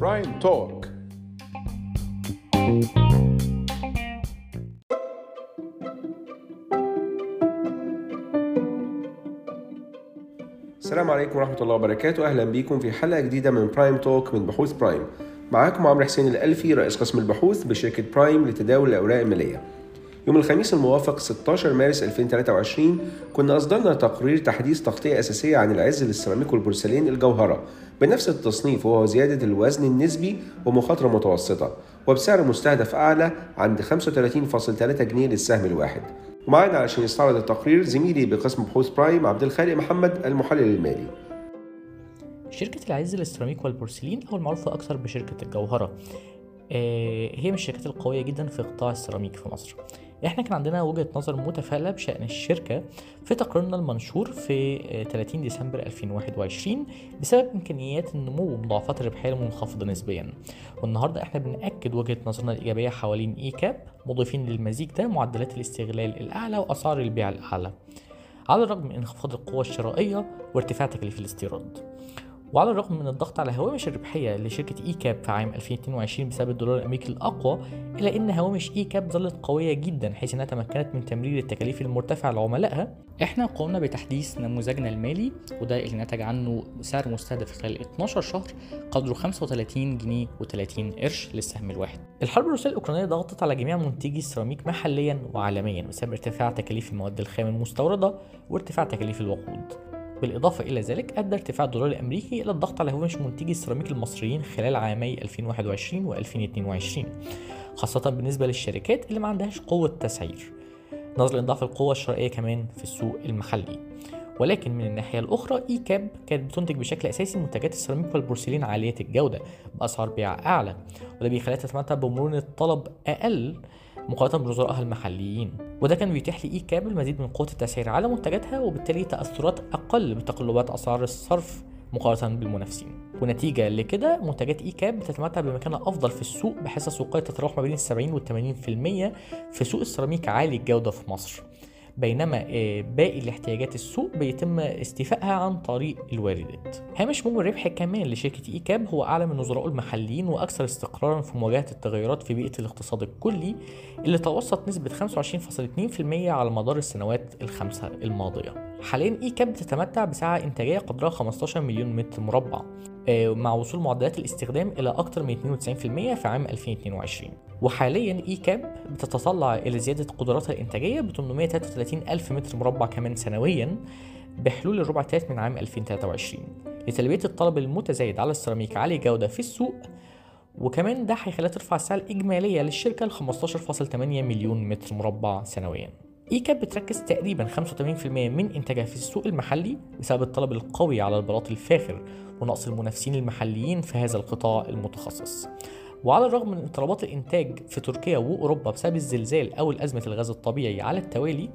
برايم توك السلام عليكم ورحمة الله وبركاته. أهلا بيكم في حلقة جديدة من برايم توك من بحوث برايم معاكم عمرو حسين الألفي رئيس قسم البحوث بشركة برايم لتداول الأوراق المالية. يوم الخميس الموافق 16 مارس 2023 كنا أصدرنا تقرير تحديث تغطية أساسية عن العز للسيراميك والبورسلين الجوهرة. بنفس التصنيف وهو زيادة الوزن النسبي ومخاطرة متوسطة وبسعر مستهدف أعلى عند 35.3 جنيه للسهم الواحد. ومعانا علشان يستعرض التقرير زميلي بقسم بحوث برايم عبد الخالق محمد المحلل المالي. شركة العز للسيراميك والبورسلين أو المعروفة أكثر بشركة الجوهرة. هي من الشركات القوية جدا في قطاع السيراميك في مصر. إحنا كان عندنا وجهة نظر متفائلة بشأن الشركة في تقريرنا المنشور في آه، 30 ديسمبر 2021 بسبب إمكانيات النمو ومضاعفات الربحية المنخفضة نسبيا. والنهاردة إحنا بنأكد وجهة نظرنا الإيجابية حوالين إي كاب مضيفين للمزيج ده معدلات الاستغلال الأعلى وأسعار البيع الأعلى. على الرغم من انخفاض القوة الشرائية وارتفاع تكاليف الاستيراد. وعلى الرغم من الضغط على هوامش الربحية لشركة إي كاب في عام 2022 بسبب الدولار الأمريكي الأقوى إلا أن هوامش إي كاب ظلت قوية جدا حيث أنها تمكنت من تمرير التكاليف المرتفعة لعملائها إحنا قمنا بتحديث نموذجنا المالي وده اللي نتج عنه سعر مستهدف خلال 12 شهر قدره 35 جنيه و30 قرش للسهم الواحد. الحرب الروسية الأوكرانية ضغطت على جميع منتجي السيراميك محليا وعالميا بسبب ارتفاع تكاليف المواد الخام المستوردة وارتفاع تكاليف الوقود. بالإضافة إلى ذلك أدى ارتفاع الدولار الأمريكي إلى الضغط على هوامش منتجي السيراميك المصريين خلال عامي 2021 و 2022 خاصة بالنسبة للشركات اللي ما عندهاش قوة تسعير. نظرا لضعف القوة الشرائية كمان في السوق المحلي. ولكن من الناحية الأخرى إي كاب كانت بتنتج بشكل أساسي منتجات السيراميك والبورسلين عالية الجودة بأسعار بيع أعلى وده بيخليها تتمتع بمرونة طلب أقل مقارنة بنظرائها المحليين. وده كان بيتيح لإي كاب المزيد من قوة التسعير على منتجاتها وبالتالي تأثرات أقل بتقلبات أسعار الصرف مقارنة بالمنافسين. ونتيجة لكده منتجات إي كاب بتتمتع بمكانة أفضل في السوق بحصة سوقية تتراوح ما بين 70 و 80% في سوق السيراميك عالي الجودة في مصر. بينما آه، باقي الاحتياجات السوق بيتم استيفائها عن طريق الواردات. هامش نمو الربح كمان لشركة اي كاب هو أعلى من نظرائه المحليين وأكثر استقرارا في مواجهة التغيرات في بيئة الاقتصاد الكلي اللي توسط نسبة 25.2% على مدار السنوات الخمسة الماضية. حاليا اي كاب بتتمتع بسعة إنتاجية قدرها 15 مليون متر مربع مع وصول معدلات الاستخدام إلى أكثر من 92% في عام 2022 وحاليا اي كاب بتتطلع إلى زيادة قدراتها الإنتاجية ب 833 ألف متر مربع كمان سنويا بحلول الربع الثالث من عام 2023 لتلبية الطلب المتزايد على السيراميك عالي الجوده في السوق وكمان ده هيخليها ترفع السعر الإجمالية للشركة ل 15.8 مليون متر مربع سنويا. اي كاب بتركز تقريبا 85% من إنتاجها في السوق المحلي بسبب الطلب القوي على البلاط الفاخر ونقص المنافسين المحليين في هذا القطاع المتخصص. وعلى الرغم من اضطرابات الإنتاج في تركيا وأوروبا بسبب الزلزال أو الأزمة الغاز الطبيعي على التوالي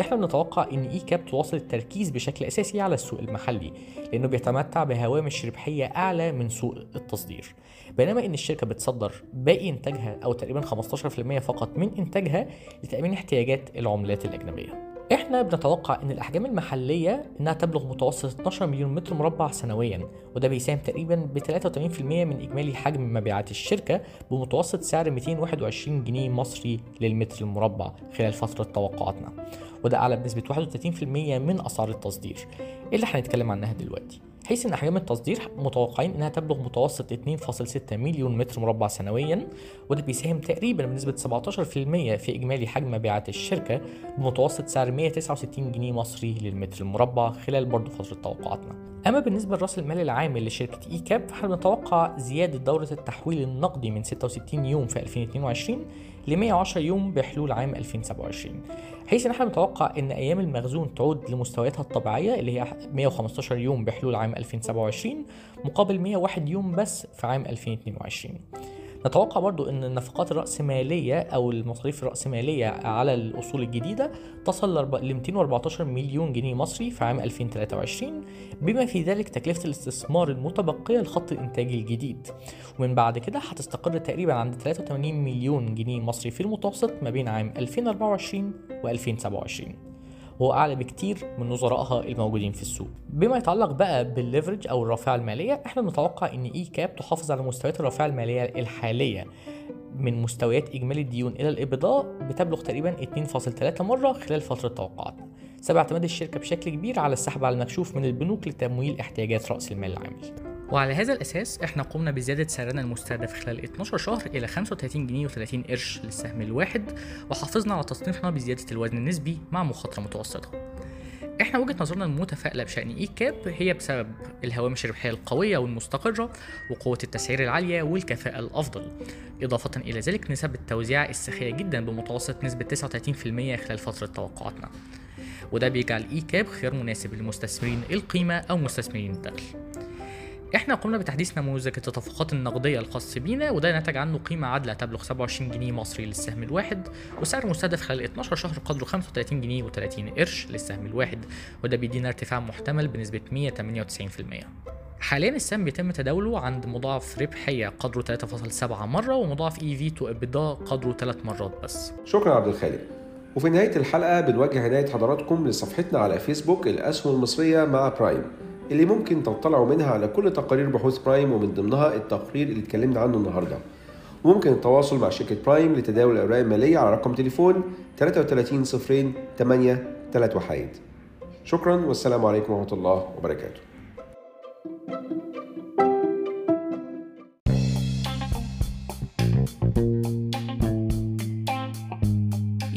إحنا بنتوقع إن اي كاب تواصل التركيز بشكل أساسي على السوق المحلي لأنه بيتمتع بهوامش ربحية أعلى من سوق التصدير. بينما إن الشركة بتصدر باقي إنتاجها أو تقريبا 15% فقط من إنتاجها لتأمين احتياجات العملات الأجنبية. إحنا بنتوقع إن الأحجام المحلية إنها تبلغ متوسط 12 مليون متر مربع سنويا وده بيساهم تقريبا ب 83% من إجمالي حجم مبيعات الشركة بمتوسط سعر 221 جنيه مصري للمتر المربع خلال فترة توقعاتنا. وده أعلى بنسبة 31% من أسعار التصدير اللي هنتكلم عنها دلوقتي. حيث إن احجام التصدير متوقعين إنها تبلغ متوسط 2.6 مليون متر مربع سنويا وده بيساهم تقريبا بنسبة 17% في إجمالي حجم مبيعات الشركة بمتوسط سعر 169 جنيه مصري للمتر المربع خلال برضه فترة توقعاتنا. أما بالنسبة لرأس المال العام لشركه اي كاب فاحنا بنتوقع زيادة دورة التحويل النقدي من 66 يوم في 2022 ل 110 يوم بحلول عام 2027 حيث إن إحنا متوقع إن أيام المخزون تعود لمستوياتها الطبيعية اللي هي 115 يوم بحلول عام 2027 مقابل 101 يوم بس في عام 2022 نتوقع برضو إن النفقات الرأسمالية أو المصاريف الرأسمالية على الأصول الجديدة تصل ل 214 مليون جنيه مصري في عام 2023 بما في ذلك تكلفة الاستثمار المتبقية لخط الإنتاج الجديد. ومن بعد كده هتستقر تقريبا عند 83 مليون جنيه مصري في المتوسط ما بين عام 2024 و 2027 وهو أعلى بكتير من نظرائها الموجودين في السوق. بما يتعلق بقى بال leverage أو الرافعه المالية إحنا بنتوقع إن إي كاب تحافظ على مستويات الرافعه المالية الحالية. من مستويات إجمالي الديون إلى EBITDA بتبلغ تقريبا 2.3 مرة خلال فترة توقعاتنا. سبب اعتماد الشركة بشكل كبير على السحب على المكشوف من البنوك لتمويل احتياجات رأس المال العامل وعلى هذا الأساس إحنا قمنا بزيادة سعرنا المستهدف خلال 12 شهر إلى 35 جنيه و30 قرش للسهم الواحد وحافظنا على تصنيفنا بزيادة الوزن النسبي مع مخاطرة متوسطة. إحنا وجهة نظرنا المتفائلة بشأن اي كاب هي بسبب الهوامش الربحية القوية والمستقرة وقوة التسعير العالية والكفاءة الأفضل. إضافة إلى ذلك نسب التوزيع السخية جدا بمتوسط نسبة 39% خلال فترة توقعاتنا. وده بيجعل اي كاب خيار مناسب لمستثمرين القيمة أو مستثمرين الدخل. إحنا قمنا بتحديث نموذج التدفقات النقدية الخاص بينا وده نتج عنه قيمة عادلة تبلغ 27 جنيه مصري للسهم الواحد وسعر مستهدف خلال 12 شهر قدره 35 جنيه و30 قرش للسهم الواحد وده بيدينا ارتفاع محتمل بنسبة 198% حاليا السهم بيتم تداوله عند مضاعف ربحية قدره 3.7 مرة ومضاعف EV to EBITDA قدره 3 مرات بس. شكرا عبد الخالق. وفي نهاية الحلقة بنوجه عناية حضراتكم لصفحتنا على فيسبوك الأسهم المصرية مع برايم اللي ممكن تطلعوا منها على كل تقارير بحوث برايم ومن ضمنها التقرير اللي اتكلمنا عنه النهارده. وممكن التواصل مع شركة برايم لتداول الأوراق المالية على رقم تليفون 33 صفرين 8 3 وحيد شكرا والسلام عليكم ورحمة الله وبركاته.